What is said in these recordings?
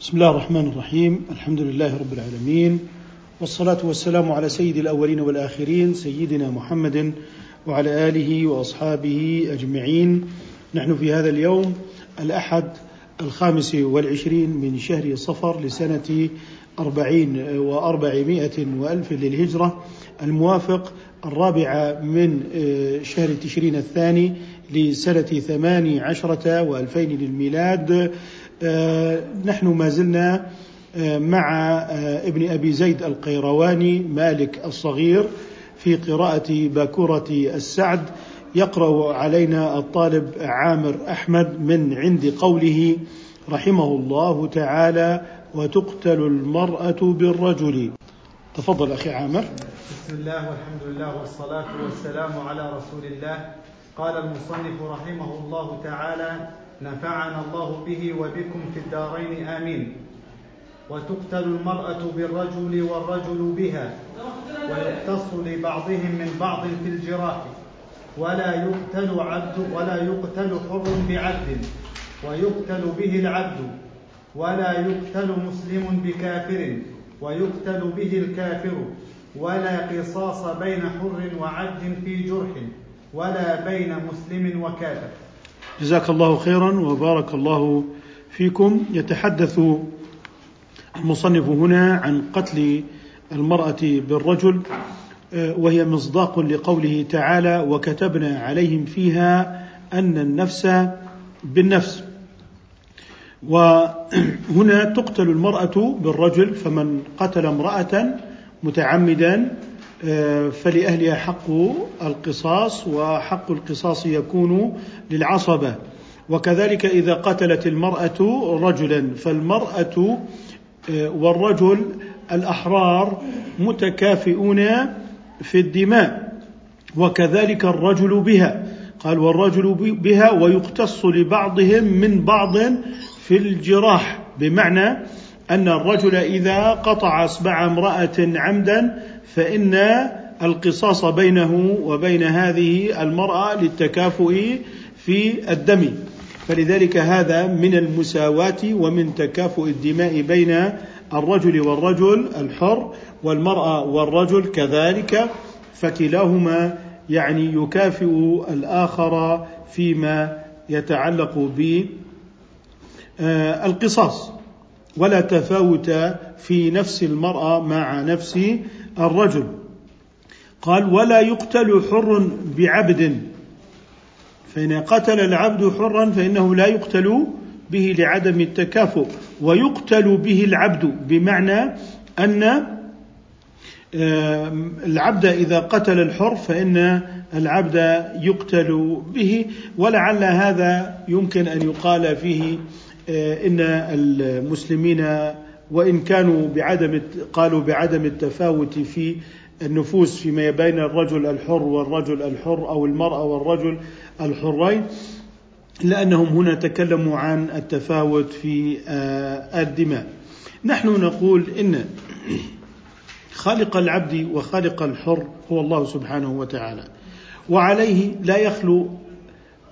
بسم الله الرحمن الرحيم. الحمد لله رب العالمين. والصلاة والسلام على سيد الأولين والآخرين سيدنا محمد وعلى آله وأصحابه أجمعين. نحن في هذا اليوم الأحد الخامس والعشرين من شهر صفر لسنة أربعين وأربعمائة وألف للهجرة الموافق الرابعة من شهر تشرين الثاني لسنة ثمان عشرة وألفين للميلاد. آه، نحن ما زلنا آه، مع آه، ابن أبي زيد القيرواني مالك الصغير في قراءة باكورة السعد يقرأ علينا الطالب عامر أحمد من عند قوله رحمه الله تعالى وتقتل المرأة بالرجل. تفضل أخي عامر. بسم الله والحمد لله والصلاة والسلام على رسول الله. قال المصنف رحمه الله تعالى نفعنا الله به وبكم في الدارين آمين. وتقتل المرأة بالرجل والرجل بها ويقتص لبعضهم من بعض في الجراح. ولا يقتل عبد ولا يقتل حر بعبد ويقتل به العبد. ولا يقتل مسلم بكافر ويقتل به الكافر. ولا قصاص بين حر وعبد في جرح ولا بين مسلم وكافر. جزاك الله خيرا وبارك الله فيكم. يتحدث المصنف هنا عن قتل المرأة بالرجل آه، وهي مصداق لقوله تعالى وكتبنا عليهم فيها أن النفس بالنفس. وهنا تقتل المرأة بالرجل فمن قتل امرأة متعمدا فلأهلها حق القصاص وحق القصاص يكون للعصبة. وكذلك إذا قتلت المرأة رجلا فالمرأة آه، والرجل الأحرار متكافئون في الدماء. وكذلك الرجل بها. قال والرجل بها ويقتص لبعضهم من بعض في الجراح. بمعنى أن الرجل إذا قطع إصبع امرأة عمدا فإن القصاص بينه وبين هذه المرأة للتكافؤ في الدم. فلذلك هذا من المساواة ومن تكافؤ الدماء بين الرجل والرجل الحر والمرأة والرجل كذلك فكلاهما يعني يكافئ الآخر فيما يتعلق بالقصاص ولا تفاوت في نفس المرأة مع نفس الرجل. قال ولا يقتل حر بعبد. فإن قتل العبد حرا فإنه لا يقتل به لعدم التكافؤ ويقتل به العبد بمعنى أن العبد إذا قتل الحر فإن العبد يقتل به ولعل هذا يمكن أن يقال فيه آه، إن المسلمين وإن كانوا بعدم قالوا بعدم التفاوت في النفوس فيما بين الرجل الحر والرجل الحر أو المرأة والرجل الحرين لأنهم هنا تكلموا عن التفاوت في آه، الدماء. نحن نقول إن خالق العبد وخالق الحر هو الله سبحانه وتعالى وعليه لا يخلو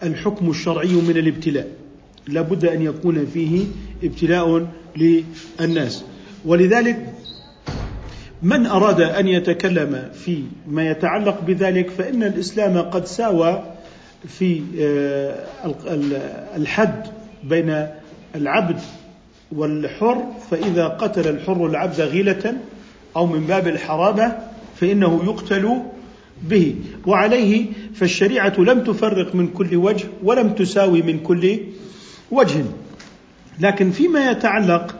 الحكم الشرعي من الابتلاء. لابد أن يكون فيه ابتلاء للناس. ولذلك من أراد أن يتكلم في ما يتعلق بذلك فإن الإسلام قد ساوى في آه، الحد بين العبد والحر فإذا قتل الحر العبد غيلة أو من باب الحرابه فإنه يقتل به. وعليه فالشريعة لم تفرق من كل وجه ولم تساوي من كل وجه. لكن فيما يتعلق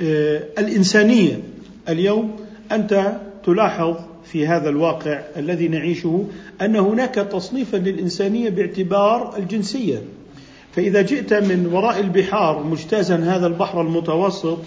بالإنسانية اليوم أنت تلاحظ في هذا الواقع الذي نعيشه أن هناك تصنيفا للإنسانية باعتبار الجنسية. فإذا جئت من وراء البحار مجتازا هذا البحر المتوسط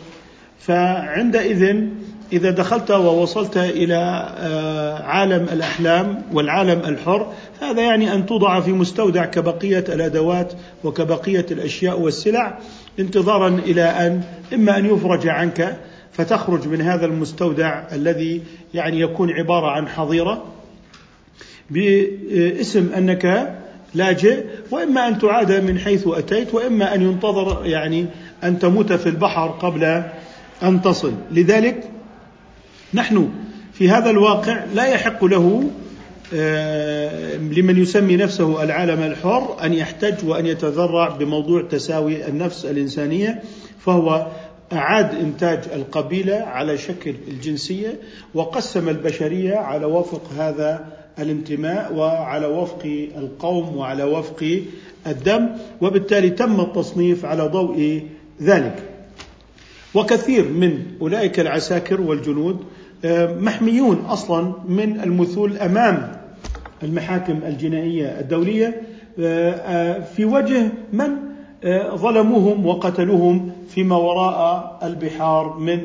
فعندئذ إذا دخلت ووصلت إلى آه، عالم الأحلام والعالم الحر هذا يعني أن توضع في مستودع كبقية الأدوات وكبقية الأشياء والسلع انتظارا إلى أن إما أن يفرج عنك فتخرج من هذا المستودع الذي يعني يكون عبارة عن حظيرة باسم أنك لاجئ وإما أن تعاد من حيث أتيت وإما أن ينتظر يعني أن تموت في البحر قبل أن تصل. لذلك نحن في هذا الواقع لا يحق له آه، لمن يسمي نفسه العالم الحر أن يحتج وأن يتذرع بموضوع تساوي النفس الإنسانية فهو أعاد إنتاج القبيلة على شكل الجنسية وقسم البشرية على وفق هذا الانتماء وعلى وفق القوم وعلى وفق الدم وبالتالي تم التصنيف على ضوء ذلك. وكثير من أولئك العساكر والجنود محميون أصلا من المثول أمام المحاكم الجنائية الدولية. آه، آه، في وجه من؟ ظلموهم وقتلوهم فيما وراء البحار من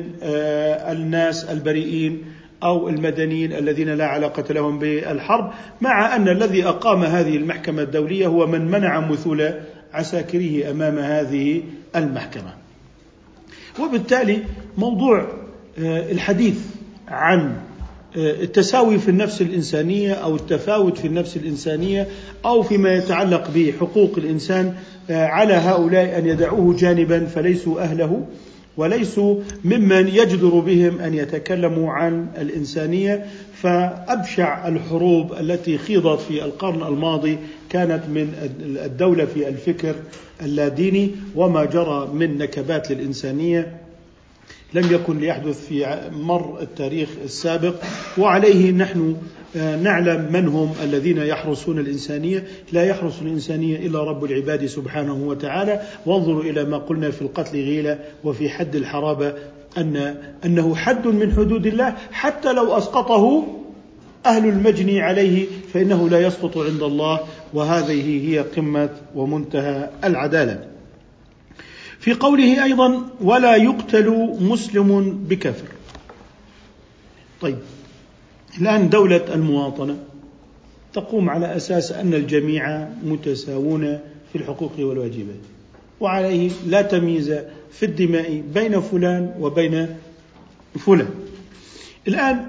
الناس البريئين أو المدنيين الذين لا علاقة لهم بالحرب مع أن الذي أقام هذه المحكمة الدولية هو من منع مثول عساكره أمام هذه المحكمة. وبالتالي موضوع الحديث عن آه، التساوي في النفس الإنسانية أو التفاوت في النفس الإنسانية أو فيما يتعلق بحقوق الإنسان آه، على هؤلاء أن يدعوه جانبا فليسوا أهله وليسوا ممن يجدر بهم أن يتكلموا عن الإنسانية. فأبشع الحروب التي خيضت في القرن الماضي كانت من الدولة في الفكر اللاديني وما جرى من نكبات للإنسانية. لم يكن ليحدث في مر التاريخ السابق وعليه نحن آه، نعلم من هم الذين يحرسون الإنسانية. لا يحرس الإنسانية إلا رب العباد سبحانه وتعالى. وانظروا إلى ما قلنا في القتل غيلة وفي حد الحرابة أن أنه حد من حدود الله. حتى لو أسقطه أهل المجني عليه فإنه لا يسقط عند الله. وهذه هي قمة ومنتهى العدالة. في قوله أيضا ولا يقتل مسلم بكافر طيب الآن دولة المواطنة تقوم على أساس أن الجميع متساوون في الحقوق والواجبات وعليه لا تمييز في الدماء بين فلان وبين فلان. الآن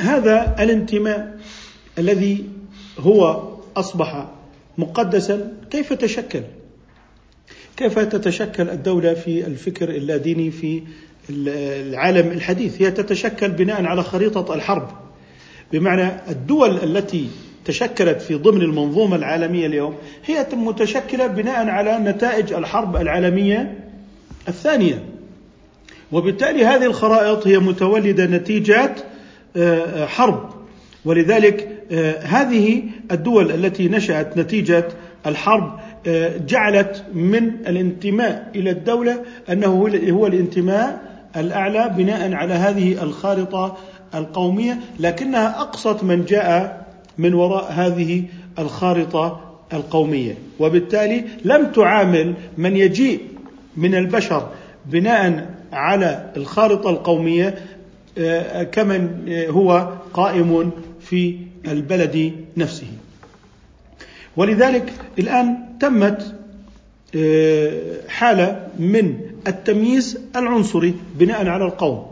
هذا الانتماء الذي هو أصبح مقدسا كيف تشكل؟ كيف تتشكل الدولة في الفكر اللاديني في العالم الحديث؟ هي تتشكل بناء على خريطة الحرب. بمعنى الدول التي تشكلت في ضمن المنظومة العالمية اليوم هي متشكلة بناء على نتائج الحرب العالمية الثانية. وبالتالي هذه الخرائط هي متولدة نتيجات آه، حرب. ولذلك آه، هذه الدول التي نشأت نتيجة الحرب جعلت من الانتماء إلى الدولة أنه هو الانتماء الأعلى بناء على هذه الخارطة القومية لكنها أقصت من جاء من وراء هذه الخارطة القومية. وبالتالي لم تعامل من يجيء من البشر بناء على الخارطة القومية آه، كمن هو قائم في البلد نفسه. ولذلك الآن تمت آه، حالة من التمييز العنصري بناء على القوم.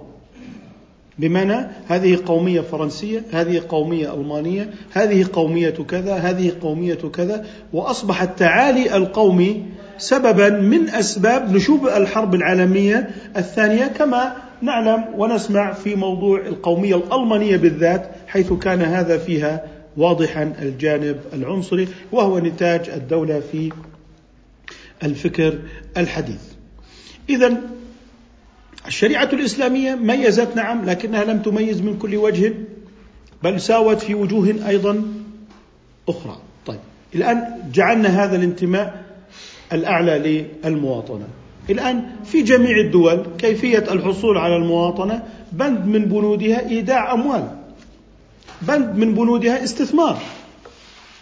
بمعنى هذه قومية فرنسية هذه قومية ألمانية هذه قومية كذا هذه قومية كذا وأصبح التعالي القومي سببا من أسباب نشوب الحرب العالمية الثانية كما نعلم ونسمع في موضوع القومية الألمانية بالذات حيث كان هذا فيها واضحا الجانب العنصري وهو نتاج الدولة في الفكر الحديث. إذا الشريعة الإسلامية ميزت نعم لكنها لم تميز من كل وجه بل ساوت في وجوه أيضا أخرى. طيب الآن جعلنا هذا الانتماء الأعلى للمواطنة. الآن في جميع الدول كيفية الحصول على المواطنة بند من بنودها إيداع أموال بند من بنودها استثمار.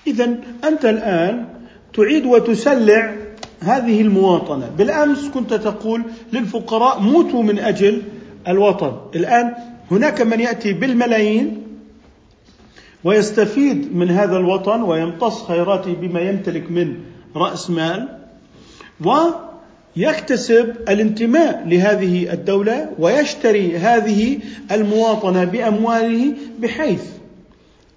إذا أنت الآن تعيد وتسلع هذه المواطنة. بالأمس كنت تقول للفقراء موتوا من أجل الوطن. الآن هناك من يأتي بالملايين ويستفيد من هذا الوطن ويمتص خيراته بما يمتلك من رأس مال ويكتسب الانتماء لهذه الدولة ويشتري هذه المواطنة بأمواله بحيث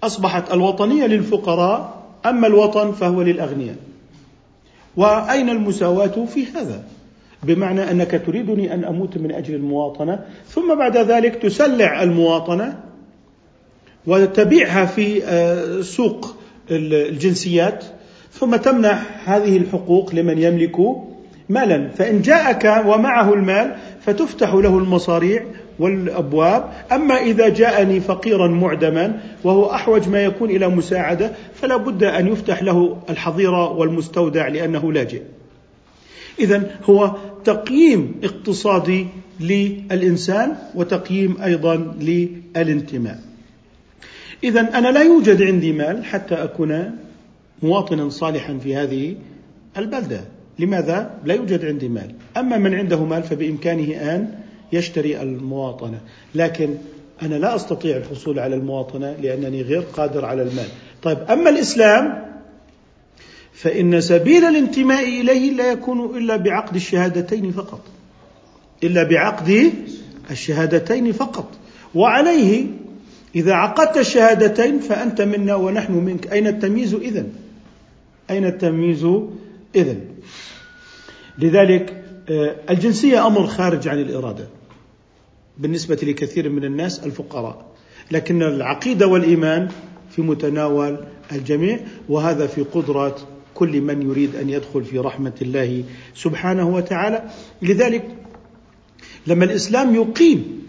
أصبحت الوطنية للفقراء أما الوطن فهو للأغنياء. وأين المساواة في هذا؟ بمعنى أنك تريدني أن أموت من أجل المواطنة ثم بعد ذلك تسلع المواطنة وتبيعها في آه، سوق الجنسيات ثم تمنح هذه الحقوق لمن يملك مالا. فإن جاءك ومعه المال فتفتح له المصاريع والأبواب. أما إذا جاءني فقيرا معدما وهو أحوج ما يكون إلى مساعدة فلا بد أن يفتح له الحظيرة والمستودع لأنه لاجئ. اذا هو تقييم اقتصادي للإنسان وتقييم أيضا للانتماء. اذا أنا لا يوجد عندي مال حتى أكون مواطنا صالحا في هذه البلدة. لماذا؟ لا يوجد عندي مال. أما من عنده مال فبإمكانه أن يشتري المواطنة. لكن أنا لا أستطيع الحصول على المواطنة لأنني غير قادر على المال. طيب أما الإسلام فإن سبيل الانتماء إليه لا يكون إلا بعقد الشهادتين فقط. إلا بعقد الشهادتين فقط. وعليه إذا عقدت الشهادتين فأنت منا ونحن منك. أين التمييز إذن؟ أين التمييز إذن؟ لذلك آه، الجنسية أمر خارج عن الإرادة. بالنسبة لكثير من الناس الفقراء. لكن العقيدة والإيمان في متناول الجميع وهذا في قدرة كل من يريد أن يدخل في رحمة الله سبحانه وتعالى. لذلك لما الإسلام يقيم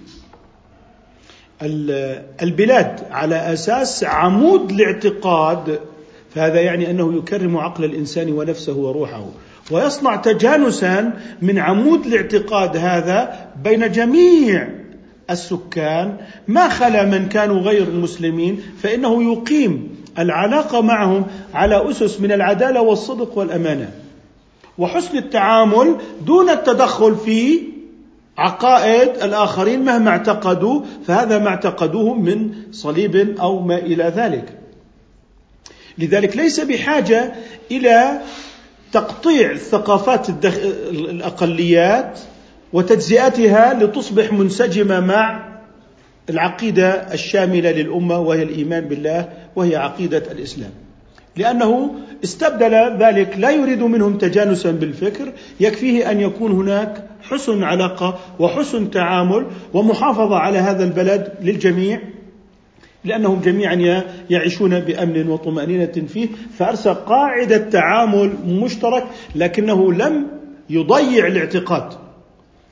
البلاد على أساس عمود الاعتقاد فهذا يعني أنه يكرم عقل الإنسان ونفسه وروحه ويصنع تجانسا من عمود الاعتقاد هذا بين جميع السكان ما خلا من كانوا غير مسلمين فإنه يقيم العلاقة معهم على أسس من العدالة والصدق والأمانة. وحسن التعامل دون التدخل في عقائد الآخرين مهما اعتقدوا فهذا ما اعتقدوه من صليب أو ما إلى ذلك. لذلك ليس بحاجة إلى تقطيع ثقافات الأقليات وتجزئتها لتصبح منسجمة مع العقيدة الشاملة للأمة وهي الإيمان بالله وهي عقيدة الإسلام. لأنه استبدل ذلك لا يريد منهم تجانسا بالفكر يكفيه أن يكون هناك حسن علاقة وحسن تعامل ومحافظة على هذا البلد للجميع لأنهم جميعا يعيشون بأمن وطمأنينة فيه فارسل قاعدة تعامل مشترك لكنه لم يضيع الاعتقاد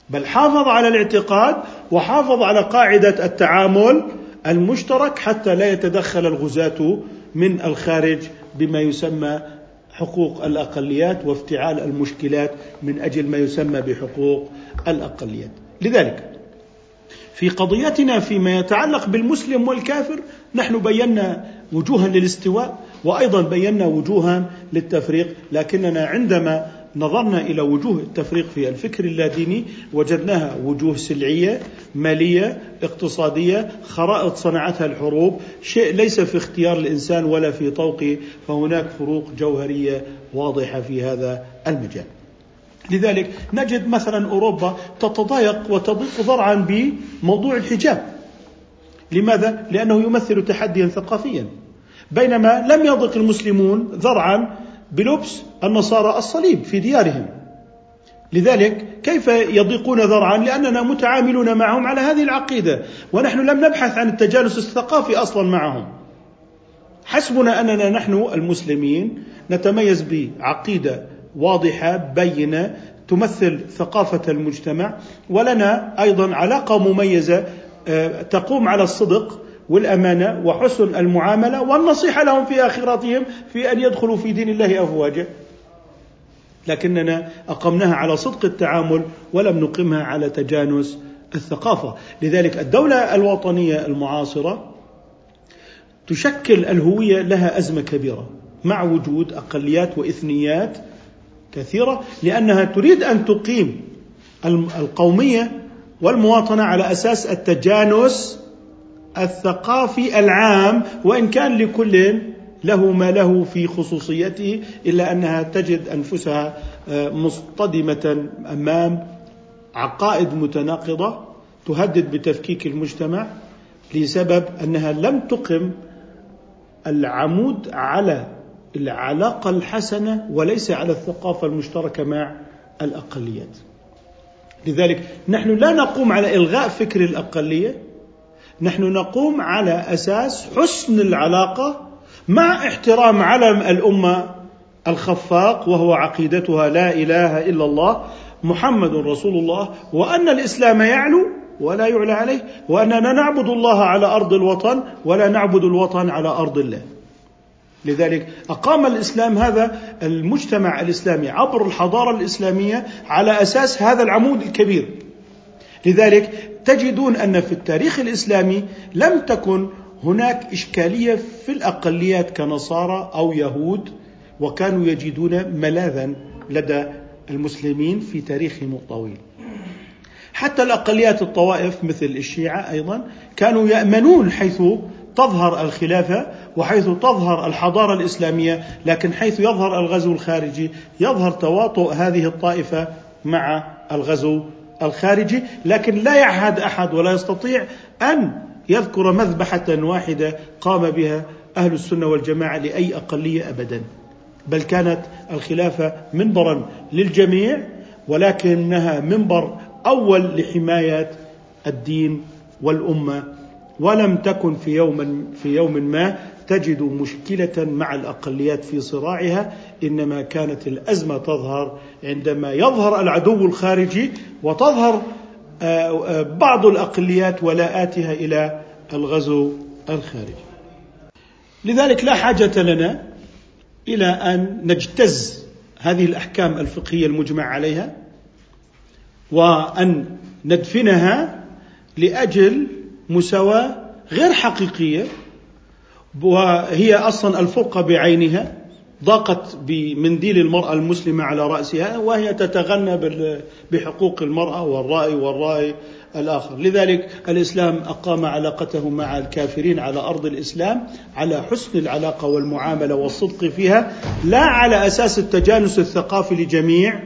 بل حافظ على الاعتقاد وحافظ على قاعدة التعامل المشترك حتى لا يتدخل الغزاة من الخارج بما يسمى حقوق الأقليات وافتعال المشكلات من أجل ما يسمى بحقوق الأقليات. لذلك في قضيتنا فيما يتعلق بالمسلم والكافر نحن بينا وجوها للاستواء وأيضا بينا وجوها للتفريق لكننا عندما نظرنا إلى وجوه التفريق في الفكر اللاديني وجدناها وجوه سلعية مالية اقتصادية خرائط صنعتها الحروب. شيء ليس في اختيار الإنسان ولا في طوقه فهناك فروق جوهرية واضحة في هذا المجال. لذلك نجد مثلا أوروبا تتضايق وتضيق ذرعا بموضوع الحجاب. لماذا؟ لأنه يمثل تحديا ثقافيا. بينما لم يضق المسلمون ذرعا بلبس النصارى الصليب في ديارهم. لذلك كيف يضيقون ذرعا؟ لأننا متعاملون معهم على هذه العقيدة ونحن لم نبحث عن التجانس الثقافي أصلا معهم. حسبنا أننا نحن المسلمين نتميز بعقيدة واضحة بينة تمثل ثقافة المجتمع ولنا أيضا علاقة مميزة آه، تقوم على الصدق والأمانة وحسن المعاملة والنصيحة لهم في آخرتهم في أن يدخلوا في دين الله أفواجا. لكننا أقمناها على صدق التعامل ولم نقمها على تجانس الثقافة، لذلك الدولة الوطنية المعاصرة تشكل الهوية لها أزمة كبيرة مع وجود أقليات وإثنيات كثيرة لأنها تريد أن تقيم القومية والمواطنة على أساس التجانس الثقافي العام وإن كان لكل له ما له في خصوصيته إلا أنها تجد أنفسها آه، مصطدمة أمام عقائد متناقضة تهدد بتفكيك المجتمع لسبب أنها لم تقم العمود على العلاقة الحسنة وليس على الثقافة المشتركة مع الأقليات. لذلك نحن لا نقوم على إلغاء فكر الأقلية نحن نقوم على أساس حسن العلاقة مع احترام علم الأمة الخفاق وهو عقيدتها لا إله إلا الله محمد رسول الله وأن الإسلام يعلو ولا يعلى عليه وأننا نعبد الله على أرض الوطن ولا نعبد الوطن على أرض الله. لذلك أقام الإسلام هذا المجتمع الإسلامي عبر الحضارة الإسلامية على أساس هذا العمود الكبير. لذلك تجدون أن في التاريخ الإسلامي لم تكن هناك إشكالية في الأقليات كنصارى أو يهود وكانوا يجدون ملاذا لدى المسلمين في تاريخهم الطويل. حتى الأقليات الطوائف مثل الشيعة أيضا كانوا يأمنون حيث تظهر الخلافة وحيث تظهر الحضارة الإسلامية لكن حيث يظهر الغزو الخارجي يظهر تواطؤ هذه الطائفة مع الغزو الخارجي لكن لا يعهد أحد ولا يستطيع أن يذكر مذبحة واحدة قام بها أهل السنة والجماعة لأي أقلية أبدا. بل كانت الخلافة منبرا للجميع ولكنها منبر أول لحماية الدين والأمة ولم تكن في يوم في يوم ما تجد مشكلة مع الأقليات في صراعها إنما كانت الأزمة تظهر عندما يظهر العدو الخارجي وتظهر آه، آه، بعض الأقليات ولاءاتها إلى الغزو الخارجي. لذلك لا حاجة لنا إلى أن نجتز هذه الأحكام الفقهية المجمع عليها وأن ندفنها لأجل مساواة غير حقيقية وهي أصلا الفرقة بعينها ضاقت بمنديل المرأة المسلمة على رأسها وهي تتغنى بحقوق المرأة والرأي والرأي الآخر. لذلك الإسلام أقام علاقته مع الكافرين على أرض الإسلام على حسن العلاقة والمعاملة والصدق فيها لا على أساس التجانس الثقافي لجميع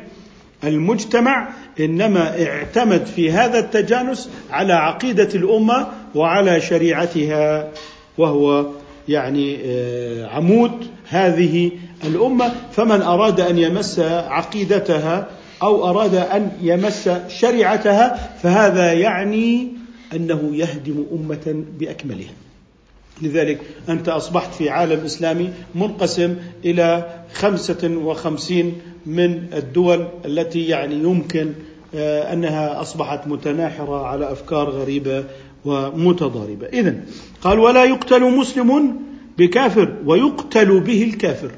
المجتمع إنما اعتمد في هذا التجانس على عقيدة الأمة وعلى شريعتها وهو يعني آه، عمود هذه الأمة فمن أراد أن يمس عقيدتها أو أراد أن يمس شريعتها فهذا يعني أنه يهدم أمة بأكملها. لذلك أنت أصبحت في عالم إسلامي منقسم إلى خمسة وخمسين من الدول التي يعني يمكن آه، أنها أصبحت متناحرة على أفكار غريبة ومتضاربة. إذا قال ولا يقتل مسلم بكافر ويقتل به الكافر.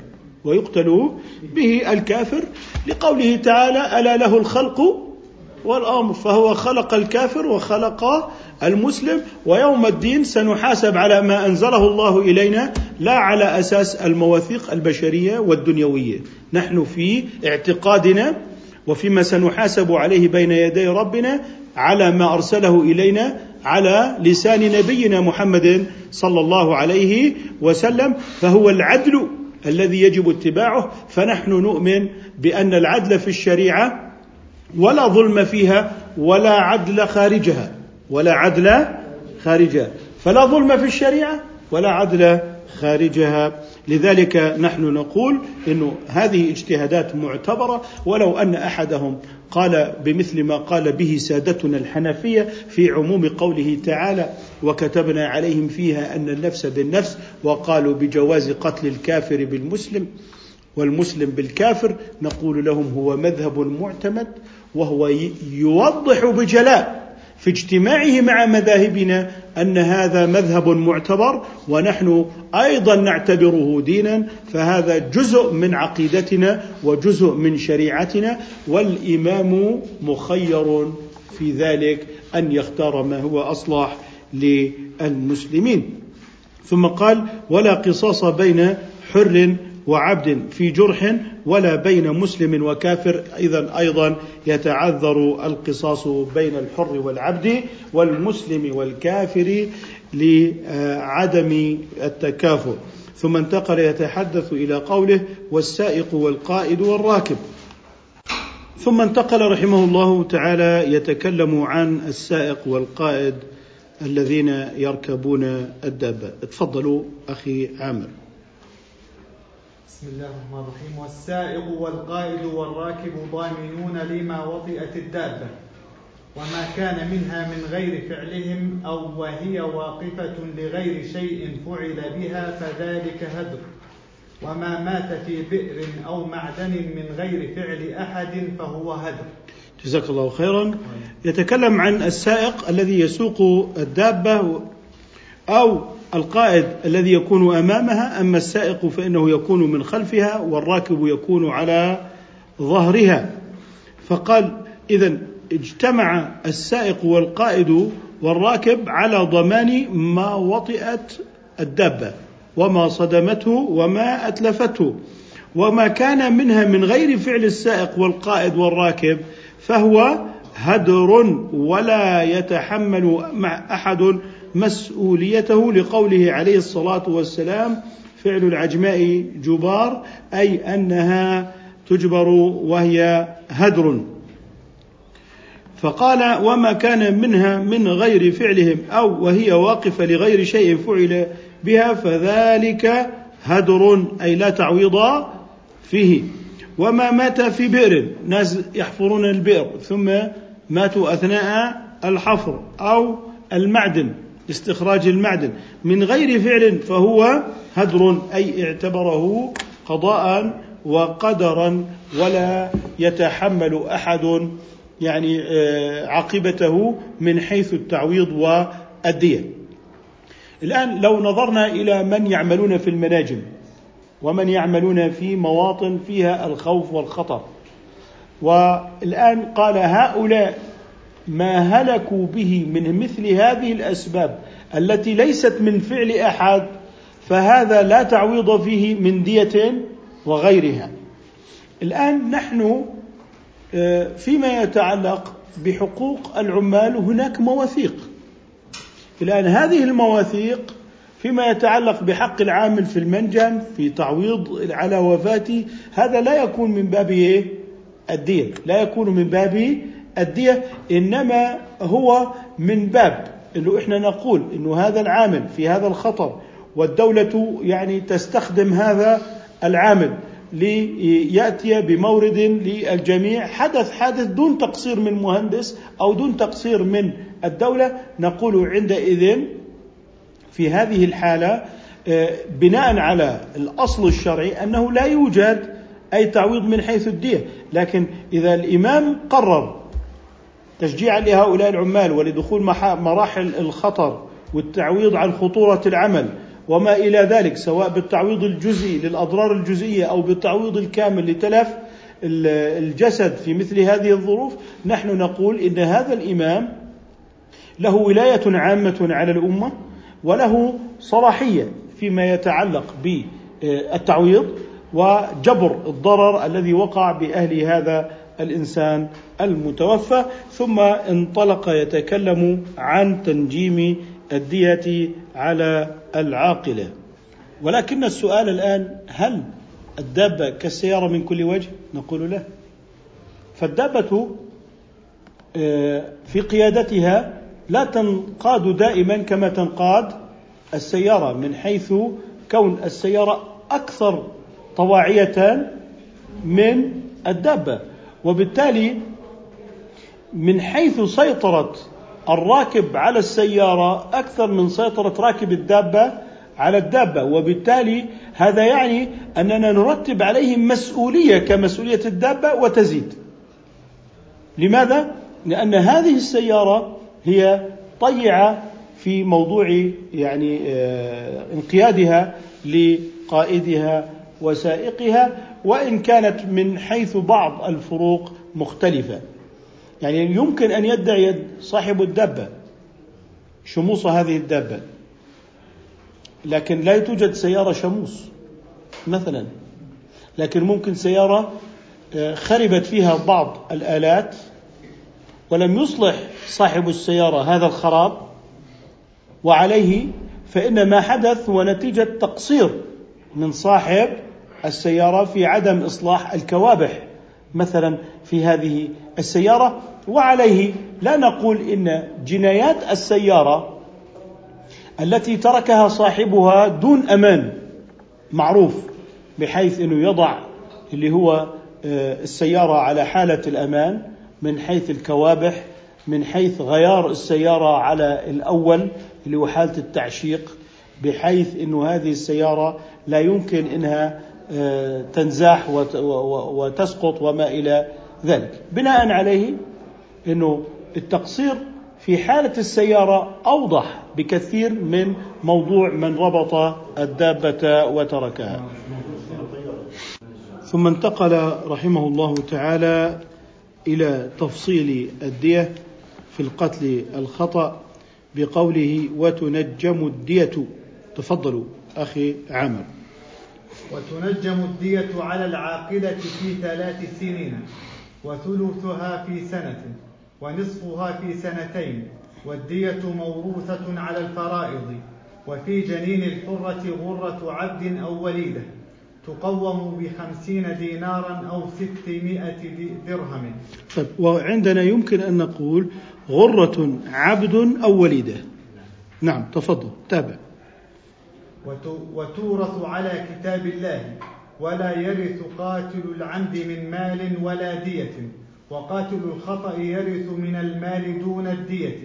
ويقتل به الكافر لقوله تعالى ألا له الخلق والأمر. فهو خلق الكافر وخلق المسلم ويوم الدين سنحاسب على ما أنزله الله إلينا لا على أساس المواثيق البشرية والدنيوية. نحن في اعتقادنا وفيما سنحاسب عليه بين يدي ربنا على ما أرسله إلينا على لسان نبينا محمد صلى الله عليه وسلم فهو العدل الذي يجب اتباعه. فنحن نؤمن بأن العدل في الشريعة ولا ظلم فيها ولا عدل خارجها ولا عدل خارجها. فلا ظلم في الشريعة ولا عدل خارجها. لذلك نحن نقول انه هذه اجتهادات معتبرة ولو أن أحدهم قال بمثل ما قال به سادتنا الحنفية في عموم قوله تعالى وكتبنا عليهم فيها أن النفس بالنفس وقالوا بجواز قتل الكافر بالمسلم والمسلم بالكافر نقول لهم هو مذهب معتمد وهو يوضح بجلاء في اجتماعه مع مذاهبنا أن هذا مذهب معتبر ونحن أيضا نعتبره دينا فهذا جزء من عقيدتنا وجزء من شريعتنا والإمام مخير في ذلك أن يختار ما هو أصلح للمسلمين. ثم قال ولا قصاص بين حر وعبد في جرح ولا بين مسلم وكافر. اذا أيضا يتعذر القصاص بين الحر والعبد والمسلم والكافر لعدم التكافؤ ثم انتقل يتحدث إلى قوله والسائق والقائد والراكب. ثم انتقل رحمه الله تعالى يتكلم عن السائق والقائد الذين يركبون الدابه تفضلوا أخي عامر. بسم الله الرحمن الرحيم. والسائق والقائد والراكب ضامنون لما وطئت الدابة وما كان منها من غير فعلهم أو وهي واقفة لغير شيء فعل بها فذلك هدر. وما مات في بئر أو معدن من غير فعل أحد فهو هدر. جزاك الله خيرا. يتكلم عن السائق الذي يسوق الدابة أو القائد الذي يكون أمامها أما السائق فإنه يكون من خلفها والراكب يكون على ظهرها. فقال إذا اجتمع السائق والقائد والراكب على ضمان ما وطئت الدابة وما صدمته وما أتلفته وما كان منها من غير فعل السائق والقائد والراكب فهو هدر ولا يتحمل مع أحد مسؤوليته لقوله عليه الصلاة والسلام فعل العجماء جبار أي أنها تجبر وهي هدر. فقال وما كان منها من غير فعلهم أو وهي واقفة لغير شيء فعل بها فذلك هدر أي لا تعويض فيه. وما مات في بئر ناس يحفرون البئر ثم ماتوا أثناء الحفر أو المعدن. استخراج المعدن من غير فعل فهو هدر أي اعتبره قضاء وقدرا ولا يتحمل أحد يعني آه، عاقبته من حيث التعويض والدية. الآن لو نظرنا إلى من يعملون في المناجم ومن يعملون في مواطن فيها الخوف والخطر والآن قال هؤلاء ما هلكوا به من مثل هذه الأسباب التي ليست من فعل أحد فهذا لا تعويض فيه من دية وغيرها الآن نحن آه، فيما يتعلق بحقوق العمال هناك مواثيق الآن هذه المواثيق فيما يتعلق بحق العامل في المنجم في تعويض على وفاته هذا لا يكون من باب إيه؟ الدية لا يكون من باب الدية إنما هو من باب اللي إحنا نقول إنه هذا العامل في هذا الخطر والدولة يعني تستخدم هذا العامل ليأتي بمورد للجميع. حدث حادث دون تقصير من مهندس أو دون تقصير من الدولة. نقول عندئذ في هذه الحالة آه، بناء على الأصل الشرعي أنه لا يوجد أي تعويض من حيث الدية. لكن إذا الإمام قرر تشجيعا لهؤلاء العمال ولدخول مراحل الخطر والتعويض عن خطورة العمل وما إلى ذلك سواء بالتعويض الجزئي للأضرار الجزئية أو بالتعويض الكامل لتلف الجسد في مثل هذه الظروف نحن نقول إن هذا الإمام له ولاية عامة على الأمة وله صلاحية فيما يتعلق بالتعويض وجبر الضرر الذي وقع بأهل هذا الإنسان المتوفى ثم انطلق يتكلم عن تنجيم الدية على العاقلة. ولكن السؤال الآن هل الدابة كالسيارة من كل وجه؟ نقول لا. فالدابة آه، في قيادتها لا تنقاد دائما كما تنقاد السيارة من حيث كون السيارة أكثر طواعية من الدابة. وبالتالي من حيث سيطرة الراكب على السيارة أكثر من سيطرة راكب الدابة على الدابة وبالتالي هذا يعني أننا نرتب عليهم مسؤولية كمسؤولية الدابة وتزيد لماذا؟ لأن هذه السيارة هي طيعة في موضوع يعني آه، انقيادها لقائدها وسائقها وإن كانت من حيث بعض الفروق مختلفة. يعني يمكن أن يدعي صاحب الدابة شموس هذه الدابة لكن لا توجد سيارة شموس مثلا. لكن ممكن سيارة آه، خربت فيها بعض الآلات ولم يصلح صاحب السيارة هذا الخراب وعليه فإن ما حدث هو نتيجة تقصير من صاحب السيارة في عدم إصلاح الكوابح مثلا في هذه السيارة. وعليه لا نقول إن جنايات السيارة التي تركها صاحبها دون أمان معروف بحيث أنه يضع اللي هو آه، السيارة على حالة الأمان من حيث الكوابح من حيث غيار السيارة على الأول اللي هو حالة التعشيق. بحيث أنه هذه السيارة لا يمكن أنها آه، تنزاح وتسقط وما إلى ذلك. بناء عليه أنه التقصير في حالة السيارة أوضح بكثير من موضوع من ربط الدابة وتركها. ثم انتقل رحمه الله تعالى إلى تفصيل الدية في القتل الخطأ بقوله وتنجم الدية. تفضلوا أخي عامر. وتنجم الدية على العاقلة في ثلاث سنين وثلثها في سنة ونصفها في سنتين والدية موروثة على الفرائض وفي جنين الحرة غرة عبد أو وليدة تقوم بخمسين دينارا أو ستمائة درهم. طيب وعندنا يمكن أن نقول غرة عبد أو وليدة. نعم تفضل تابع. وتورث على كتاب الله ولا يرث قاتل العمد من مال ولا دية وقاتل الخطأ يرث من المال دون الدية.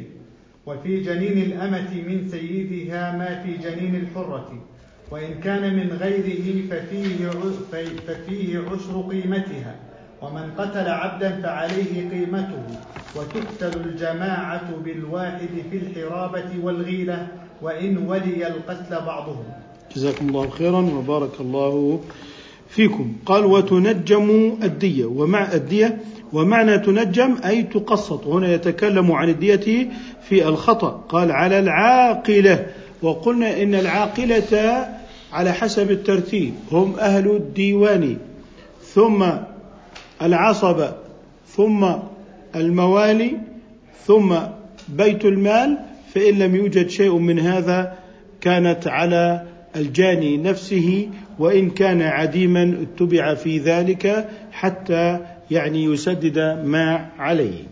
وفي جنين الأمة من سيدها ما في جنين الحرة وإن كان من غيره ففيه ففيه عشر قيمتها. ومن قتل عبدا فعليه قيمته. وتقتل الجماعة بالواحد في الحرابة والغيلة. وإن ولي القتل بعضهم. جزاكم الله خيرا وبارك الله فيكم. قال وتنجم الدية. ومع الدية. ومعنى تنجم أي تقسط. هنا يتكلم عن الدية في الخطأ. قال على العاقلة. وقلنا إن العاقلة على حسب الترتيب. هم أهل الديوان. ثم العصبة ثم الموالي. ثم بيت المال. فإن لم يوجد شيء من هذا كانت على الجاني نفسه وإن كان عديما اتبع في ذلك حتى يعني يسدد ما عليه.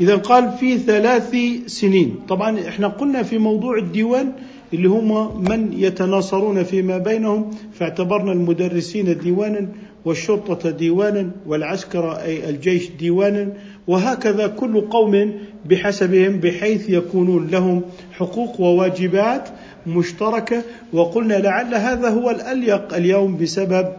إذا قال في ثلاث سنين. طبعا إحنا قلنا في موضوع الديوان اللي هم من يتناصرون فيما بينهم فاعتبرنا المدرسين ديوانا والشرطة ديوانا والعسكر أي الجيش ديوانا وهكذا كل قوم بحسبهم بحيث يكونون لهم حقوق وواجبات مشتركة. وقلنا لعل هذا هو الأليق اليوم بسبب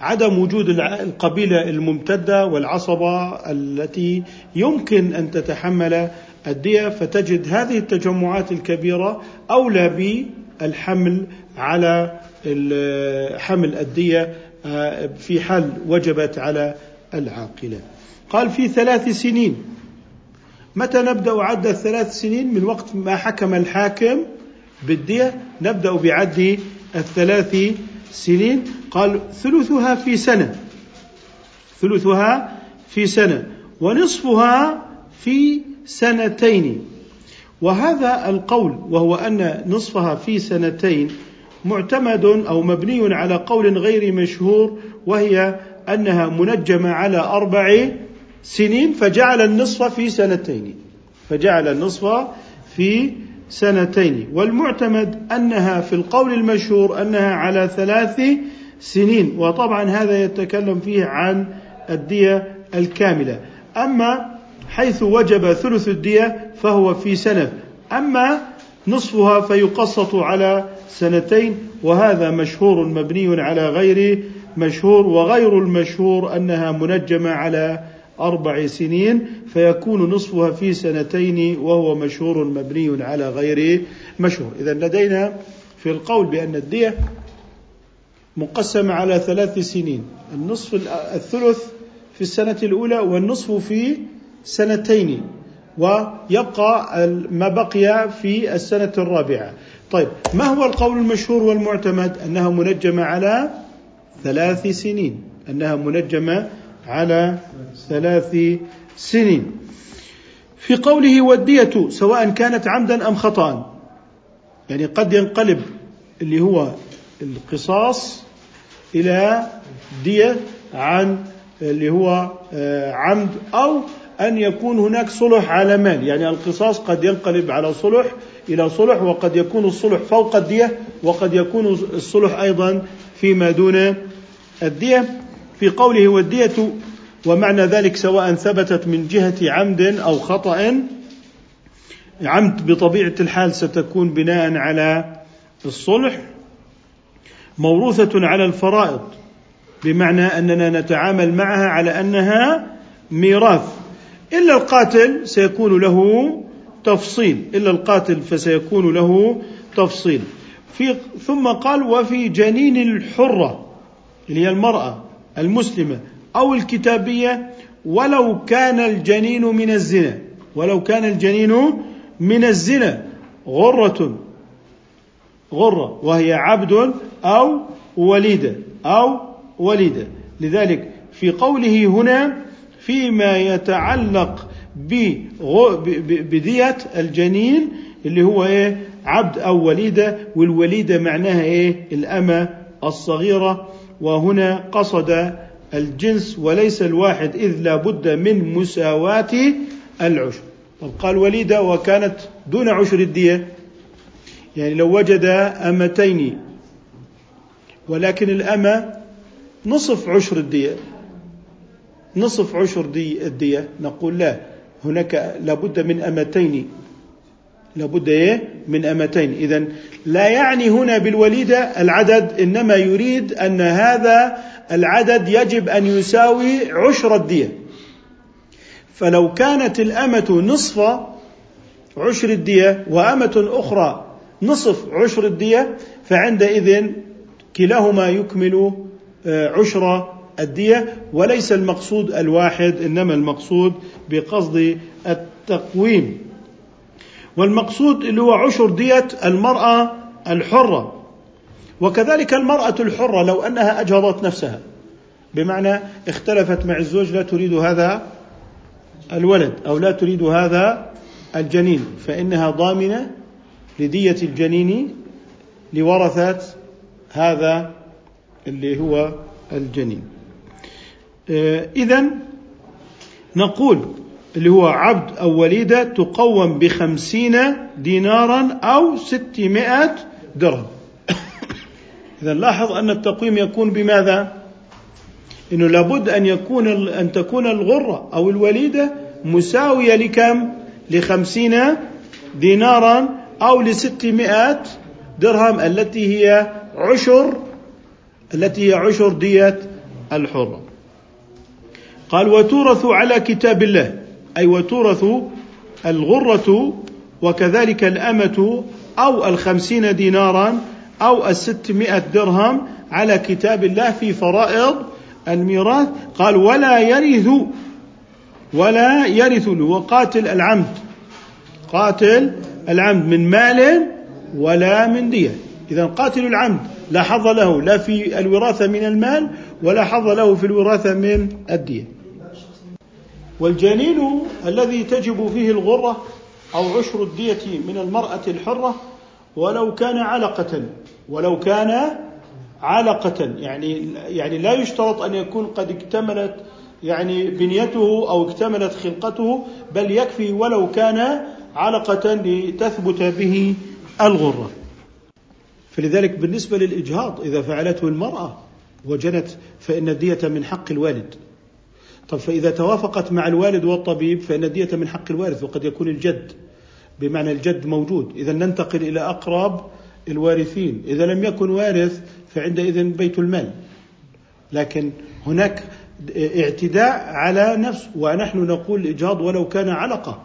عدم وجود القبيلة الممتدة والعصبة التي يمكن أن تتحمل الدية. فتجد هذه التجمعات الكبيرة أولى بالحمل على حمل الدية آه، في حال وجبت على العاقلة. قال في ثلاث سنين متى نبدأ عد الثلاث سنين من وقت ما حكم الحاكم بالدية؟ نبدأ بعد الثلاث سنين. قال ثلثها في سنة. ثلثها في سنة ونصفها في سنتين. وهذا القول وهو أن نصفها في سنتين معتمد أو مبني على قول غير مشهور وهي أنها منجمة على أربع سنين فجعل النصف في سنتين. فجعل النصف في سنتين. والمعتمد أنها في القول المشهور أنها على ثلاث سنين. وطبعا هذا يتكلم فيه عن الدية الكاملة. أما حيث وجب ثلث الدية فهو في سنة. أما نصفها فيقسط على سنتين. وهذا مشهور مبني على غير مشهور. وغير المشهور أنها منجمة على أربع سنين فيكون نصفها في سنتين وهو مشهور مبني على غير مشهور. إذا لدينا في القول بأن الدية مقسمة على ثلاث سنين النصف الثلث في السنة الأولى والنصف في سنتين ويبقى ما بقي في السنة الرابعة. طيب ما هو القول المشهور والمعتمد؟ أنها منجمة على ثلاث سنين أنها منجمة على ثلاث سنين. في قوله والدية سواء كانت عمدا أم خطأ. يعني قد ينقلب اللي هو القصاص إلى دية عن اللي هو آه، عمد أو أن يكون هناك صلح على مال. يعني القصاص قد ينقلب على صلح إلى صلح وقد يكون الصلح فوق الدية وقد يكون الصلح أيضا فيما دون الدية. في قوله والدية ومعنى ذلك سواء ثبتت من جهة عمد أو خطأ عمد بطبيعة الحال ستكون بناء على الصلح موروثة على الفرائض بمعنى أننا نتعامل معها على أنها ميراث. إلا القاتل سيكون له تفصيل إلا القاتل فسيكون له تفصيل. في ثم قال وفي جنين الحرة اللي هي المرأة. المسلمة أو الكتابية ولو كان الجنين من الزنا ولو كان الجنين من الزنا غرة غرة وهي عبد أو وليدة أو وليدة لذلك في قوله هنا فيما يتعلق بدية الجنين اللي هو إيه؟ عبد أو وليده والوليده معناها إيه؟ الأمة الصغيرة. وهنا قصد الجنس وليس الواحد إذ لا بد من مساواة العشر. طب قال وليده وكانت دون عشر الدية. يعني لو وجد أمتين ولكن الأمة نصف عشر الدية. نصف عشر دي الدية. نقول لا هناك لابد من أمتين. لابد إيه؟ من أمتين. اذا لا يعني هنا بالوليدة العدد إنما يريد أن هذا العدد يجب أن يساوي عشر الدية. فلو كانت الأمة نصف عشر الدية وأمة أخرى نصف عشر الدية فعندئذ كلاهما يكمل آه، عشر الدية. وليس المقصود الواحد إنما المقصود بقصد التقويم. والمقصود اللي هو عشر دية المرأة الحرة. وكذلك المرأة الحرة لو أنها أجهضت نفسها. بمعنى اختلفت مع الزوج لا تريد هذا الولد أو لا تريد هذا الجنين فإنها ضامنة لدية الجنين لورثة هذا اللي هو الجنين. إذا نقول اللي هو عبد أو وليدة تقوم بخمسين دينارا أو ستمائة درهم إذا لاحظ أن التقويم يكون بماذا؟ إنه لابد أن يكون أن تكون الغرة أو الوليدة مساوية لكم؟ لخمسين دينارا أو لستمائة درهم التي هي عشر التي هي عشر دية الحرة قال وتورث على كتاب الله أي وتورث الغرة وكذلك الأمة أو الخمسين دينارا أو الستمائة درهم على كتاب الله في فرائض الميراث. قال ولا يرث ولا يرث وقاتل العمد. قاتل العمد من مال ولا من دية. إذا قاتل العمد لا حظ له لا في الوراثة من المال ولا حظ له في الوراثة من الدية. والجنين الذي تجب فيه الغرة أو عشر الدية من المرأة الحرة ولو كان علقة ولو كان علقة يعني يعني لا يشترط أن يكون قد اكتملت يعني بنيته أو اكتملت خلقته بل يكفي ولو كان علقة لتثبت به الغرة. فلذلك بالنسبة للإجهاض إذا فعلته المرأة وجنت فإن الدية من حق الوالد. طب فإذا توافقت مع الوالد والطبيب فإن الدية من حق الوارث وقد يكون الجد بمعنى الجد موجود. إذا ننتقل إلى أقرب الوارثين. إذا لم يكن وارث فعندئذ بيت المال. لكن هناك اعتداء على نفس ونحن نقول الإجهاض ولو كان علقة.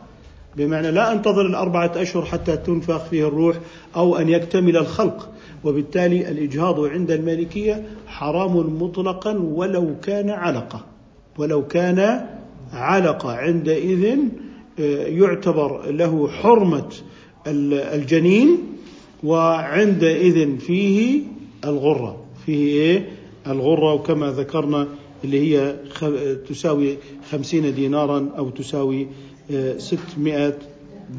بمعنى لا أنتظر الأربعة أشهر حتى تنفخ فيه الروح أو أن يكتمل الخلق. وبالتالي الإجهاض عند المالكية حرام مطلقا ولو كان علقة. ولو كان علقة عندئذ آه، يعتبر له حرمة الجنين وعندئذ فيه الغرة. فيه إيه؟ الغرة وكما ذكرنا اللي هي تساوي خمسين دينارا أو تساوي آه، ستمائة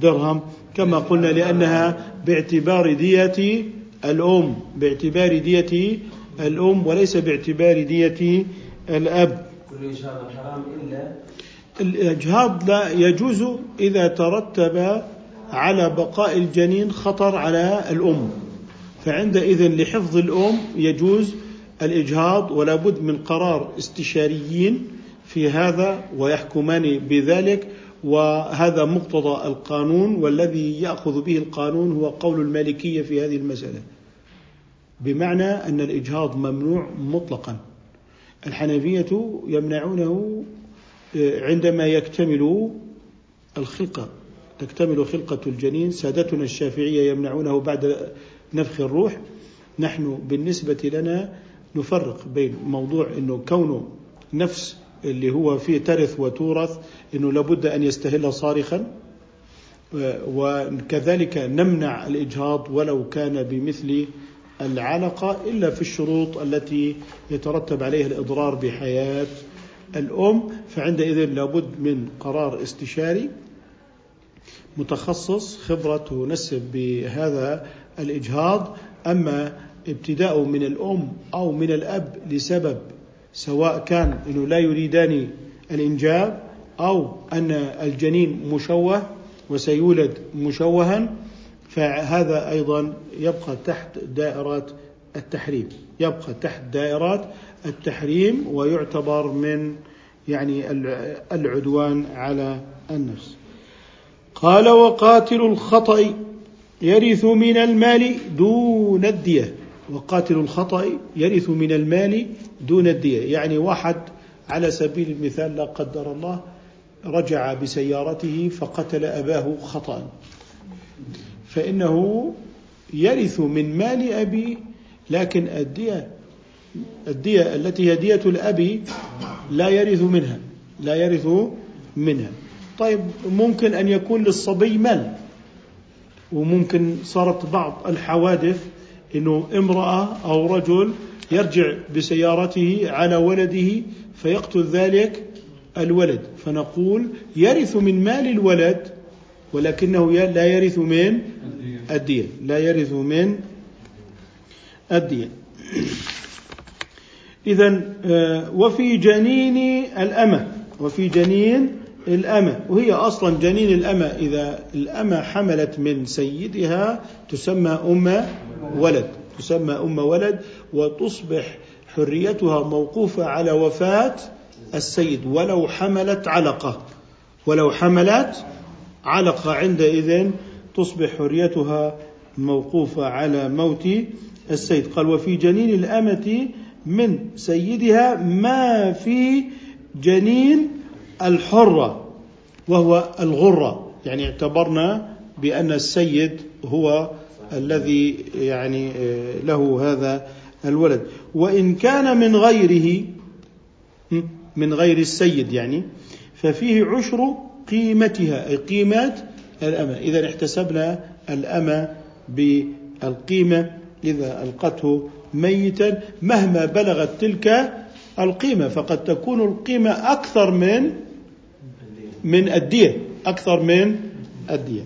درهم. كما قلنا لأنها باعتبار دية الأم باعتبار دية الأم وليس باعتبار دية الأب. الإجهاض حرام إلا الإجهاض لا يجوز إذا ترتب على بقاء الجنين خطر على الأم. فعندئذ لحفظ الأم يجوز الإجهاض ولا بد من قرار استشاريين في هذا ويحكمان بذلك. وهذا مقتضى القانون والذي يأخذ به القانون هو قول المالكية في هذه المسألة. بمعنى أن الإجهاض ممنوع مطلقا. الحنفية يمنعونه آه، عندما يكتمل الخلقة تكتمل خلقة الجنين. سادتنا الشافعية يمنعونه بعد نفخ الروح. نحن بالنسبة لنا نفرق بين موضوع إنه كونه نفس اللي هو فيه ترث وتورث إنه لابد أن يستهل صارخا وكذلك نمنع الإجهاض ولو كان بمثل العلقه إلا في الشروط التي يترتب عليها الإضرار بحياة الأم فعندئذ لابد من قرار استشاري متخصص خبرة تنسب بهذا الإجهاض. أما ابتداء من الأم أو من الأب لسبب سواء كان إنه لا يريدان الإنجاب أو أن الجنين مشوه وسيولد مشوها فهذا أيضا يبقى تحت دائره التحريم يبقى تحت دائرات التحريم ويعتبر من يعني العدوان على النفس. قال وقاتل الخطأ يرث من المال دون الدية. وقاتل الخطأ يرث من المال دون الدية. يعني واحد على سبيل المثال لا قدر الله رجع بسيارته فقتل أباه خطأ. فإنه يرث من مال أبي لكن الدية الدية التي هي دية الأب لا يرث منها لا يرث منها. طيب ممكن أن يكون للصبي مال وممكن صارت بعض الحوادث إنه امرأة أو رجل يرجع بسيارته على ولده فيقتل ذلك الولد. فنقول يرث من مال الولد ولكنه لا يرث من الدية لا يرث من الدية إذا آه، وفي جنين الأمة. وفي جنين الأمة. وهي أصلا جنين الأمة. إذا الأمة حملت من سيدها تسمى أم ولد. تسمى أم ولد وتصبح حريتها موقوفة على وفاة السيد. ولو حملت علقة. ولو حملت علقة عندئذ تصبح حريتها موقوفة على موت السيد. قال وفي جنين الأمة من سيدها ما في جنين الحرة وهو الغرة. يعني اعتبرنا بأن السيد هو الذي يعني آه، له هذا الولد. وإن كان من غيره من غير السيد يعني ففيه عشر قيمتها أي قيمة الأمة. إذا احتسبنا الأمة بالقيمة إذا ألقته ميتا مهما بلغت تلك القيمة فقد تكون القيمة أكثر من من الدية أكثر من الدية.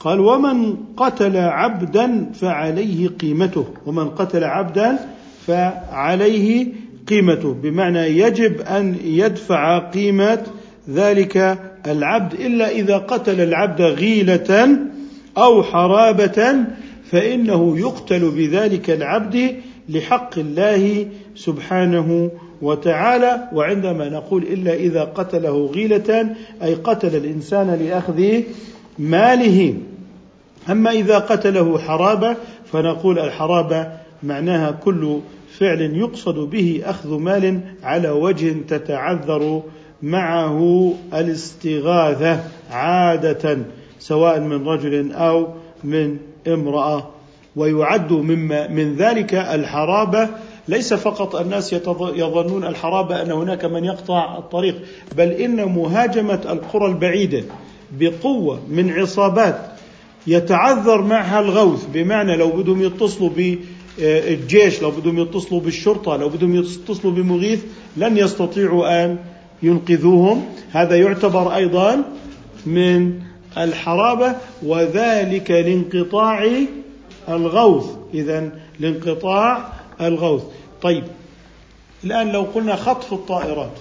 قال ومن قتل عبدا فعليه قيمته. ومن قتل عبدا فعليه قيمته. بمعنى يجب أن يدفع قيمة ذلك العبد إلا إذا قتل العبد غيلة أو حرابة فإنه يقتل بذلك العبد لحق الله سبحانه وتعالى. وعندما نقول إلا إذا قتله غيلة أي قتل الإنسان لأخذ ماله. أما إذا قتله حرابة فنقول الحرابة معناها كل فعل يقصد به أخذ مال على وجه تتعذر معه الاستغاثة عادة سواء من رجل أو من امرأة. ويعد مما من ذلك الحرابة. ليس فقط الناس يظنون الحرابة أن هناك من يقطع الطريق بل إن مهاجمة القرى البعيدة بقوة من عصابات يتعذر معها الغوث. بمعنى لو بدهم يتصلوا بالجيش لو بدهم يتصلوا بالشرطة لو بدهم يتصلوا بمغيث لن يستطيعوا أن ينقذوهم. هذا يعتبر أيضا من الحرابة وذلك لانقطاع الغوث. إذا لانقطاع الغوث. طيب الآن لو قلنا خطف الطائرات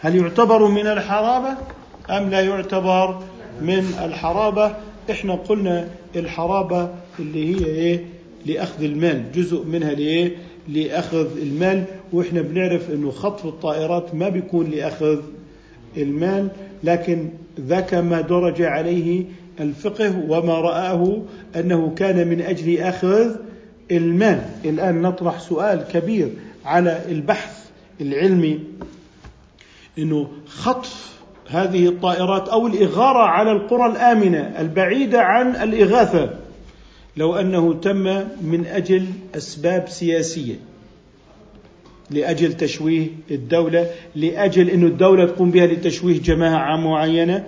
هل يعتبر من الحرابة أم لا يعتبر من الحرابة؟ إحنا قلنا الحرابة اللي هي إيه؟ لأخذ المال جزء منها لإيه؟ لأخذ المال وإحنا بنعرف إنه خطف الطائرات ما بيكون لأخذ المال لكن ذاك ما درج عليه الفقه وما رآه أنه كان من أجل أخذ المال. الآن نطرح سؤال كبير على البحث العلمي إنه خطف هذه الطائرات أو الإغارة على القرى الآمنة البعيدة عن الإغاثة لو أنه تم من أجل أسباب سياسية لأجل تشويه الدولة لأجل إنه الدولة تقوم بها لتشويه جماعة معينة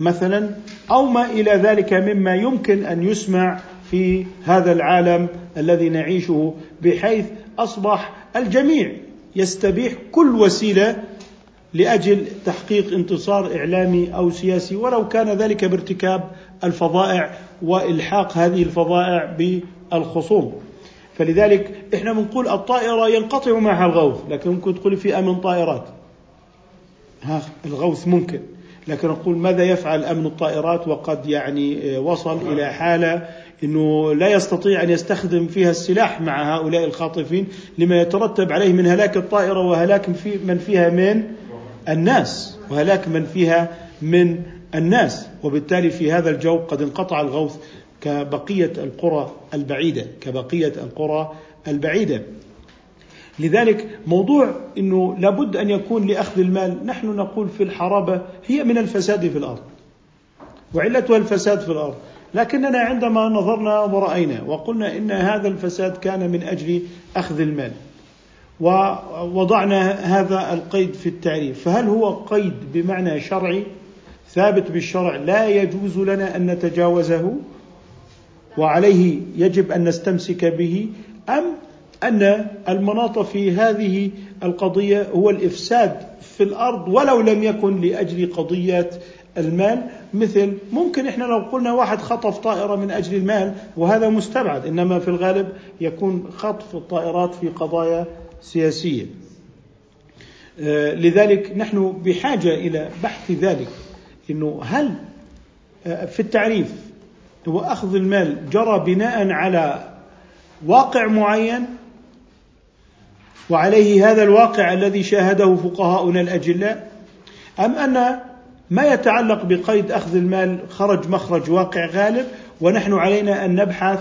مثلا أو ما إلى ذلك مما يمكن أن يسمع في هذا العالم الذي نعيشه بحيث أصبح الجميع يستبيح كل وسيلة لأجل تحقيق انتصار إعلامي أو سياسي ولو كان ذلك بارتكاب الفظائع وإلحاق هذه الفظائع بالخصوم. فلذلك إحنا بنقول الطائرة ينقطع معها الغوث لكن ممكن تقول في أمن طائرات. ها الغوث ممكن لكن نقول ماذا يفعل أمن الطائرات وقد يعني وصل إلى حالة إنه لا يستطيع أن يستخدم فيها السلاح مع هؤلاء الخاطفين لما يترتب عليه من هلاك الطائرة وهلاك في من فيها من الناس وهلاك من فيها من الناس وبالتالي في هذا الجو قد انقطع الغوث كبقية القرى البعيدة كبقية القرى البعيدة. لذلك موضوع إنه لابد أن يكون لأخذ المال. نحن نقول في الحرابة هي من الفساد في الأرض وعلتها الفساد في الأرض. لكننا عندما نظرنا ورأينا وقلنا إن هذا الفساد كان من أجل أخذ المال ووضعنا هذا القيد في التعريف. فهل هو قيد بمعنى شرعي؟ ثابت بالشرع لا يجوز لنا أن نتجاوزه وعليه يجب أن نستمسك به أم أن المناط في هذه القضية هو الإفساد في الأرض ولو لم يكن لأجل قضية المال؟ مثل ممكن إحنا لو قلنا واحد خطف طائرة من أجل المال وهذا مستبعد إنما في الغالب يكون خطف الطائرات في قضايا سياسية. آه، لذلك نحن بحاجة إلى بحث ذلك. إنه هل آه، في التعريف هو أخذ المال جرى بناء على واقع معين؟ وعليه هذا الواقع الذي شاهده فقهاؤنا الأجلاء؟ أم أن ما يتعلق بقيد أخذ المال خرج مخرج واقع غالب؟ ونحن علينا أن نبحث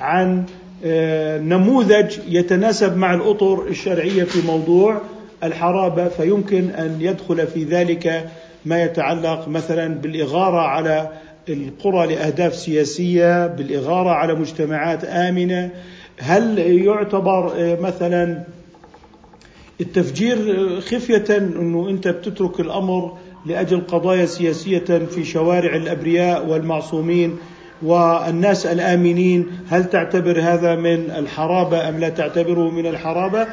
عن آه، نموذج يتناسب مع الأطر الشرعية في موضوع الحرابة فيمكن أن يدخل في ذلك ما يتعلق مثلا بالإغارة على القرى لأهداف سياسية بالإغارة على مجتمعات آمنة. هل يعتبر آه، مثلا التفجير خفية إنه أنت بتترك الأمر لأجل قضايا سياسية في شوارع الأبرياء والمعصومين والناس الآمنين؟ هل تعتبر هذا من الحرابة أم لا تعتبره من الحرابة؟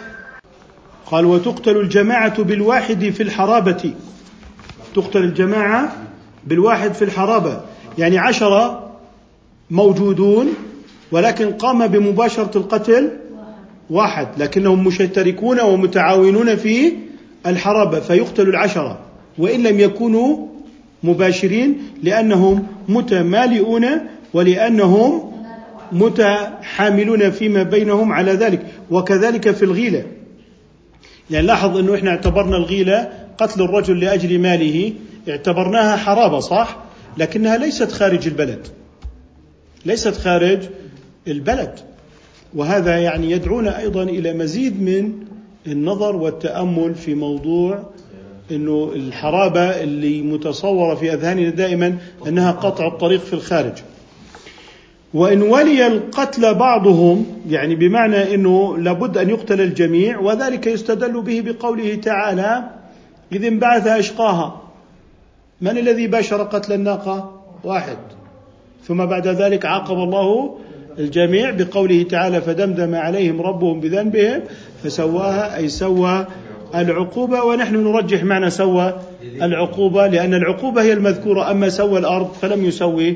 قال وتقتل الجماعة بالواحد في الحرابة. تقتل الجماعة بالواحد في الحرابة. يعني عشرة موجودون ولكن قام بمباشرة القتل واحد لكنهم مشتركون ومتعاونون في الحرابة فيقتل العشرة وإن لم يكونوا مباشرين لأنهم متمالئون ولأنهم متحاملون فيما بينهم على ذلك. وكذلك في الغيلة. يعني لاحظ إنه إحنا اعتبرنا الغيلة قتل الرجل لأجل ماله اعتبرناها حرابه صح؟ لكنها ليست خارج البلد. ليست خارج البلد. وهذا يعني يدعونا أيضا إلى مزيد من النظر والتأمل في موضوع إنه الحرابة اللي متصورة في أذهاننا دائما أنها قطع الطريق في الخارج. وإن ولي القتل بعضهم يعني بمعنى إنه لابد أن يقتل الجميع وذلك يستدل به بقوله تعالى إذ انبعث أشقاها. من الذي باشر قتل الناقة؟ واحد. ثم بعد ذلك عاقب الله الجميع بقوله تعالى فدمدم عليهم ربهم بذنبهم فسواها أي سوى العقوبة ونحن نرجح معنى سوى العقوبة لأن العقوبة هي المذكورة أما سوى الأرض فلم يسوي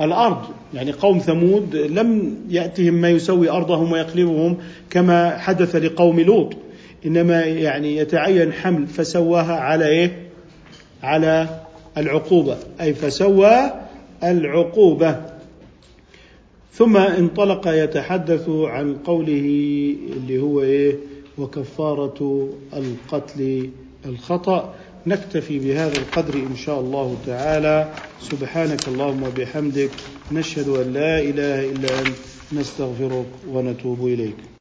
الأرض يعني قوم ثمود لم يأتهم ما يسوي أرضهم ويقلبهم كما حدث لقوم لوط إنما يعني يتعين حمل فسواها على إيه؟ على العقوبة أي فسوى العقوبة. ثم انطلق يتحدث عن قوله اللي هو إيه؟ وكفارة القتل الخطأ. نكتفي بهذا القدر إن شاء الله تعالى. سبحانك اللهم وبحمدك. نشهد أن لا إله إلا أنت. نستغفرك ونتوب إليك.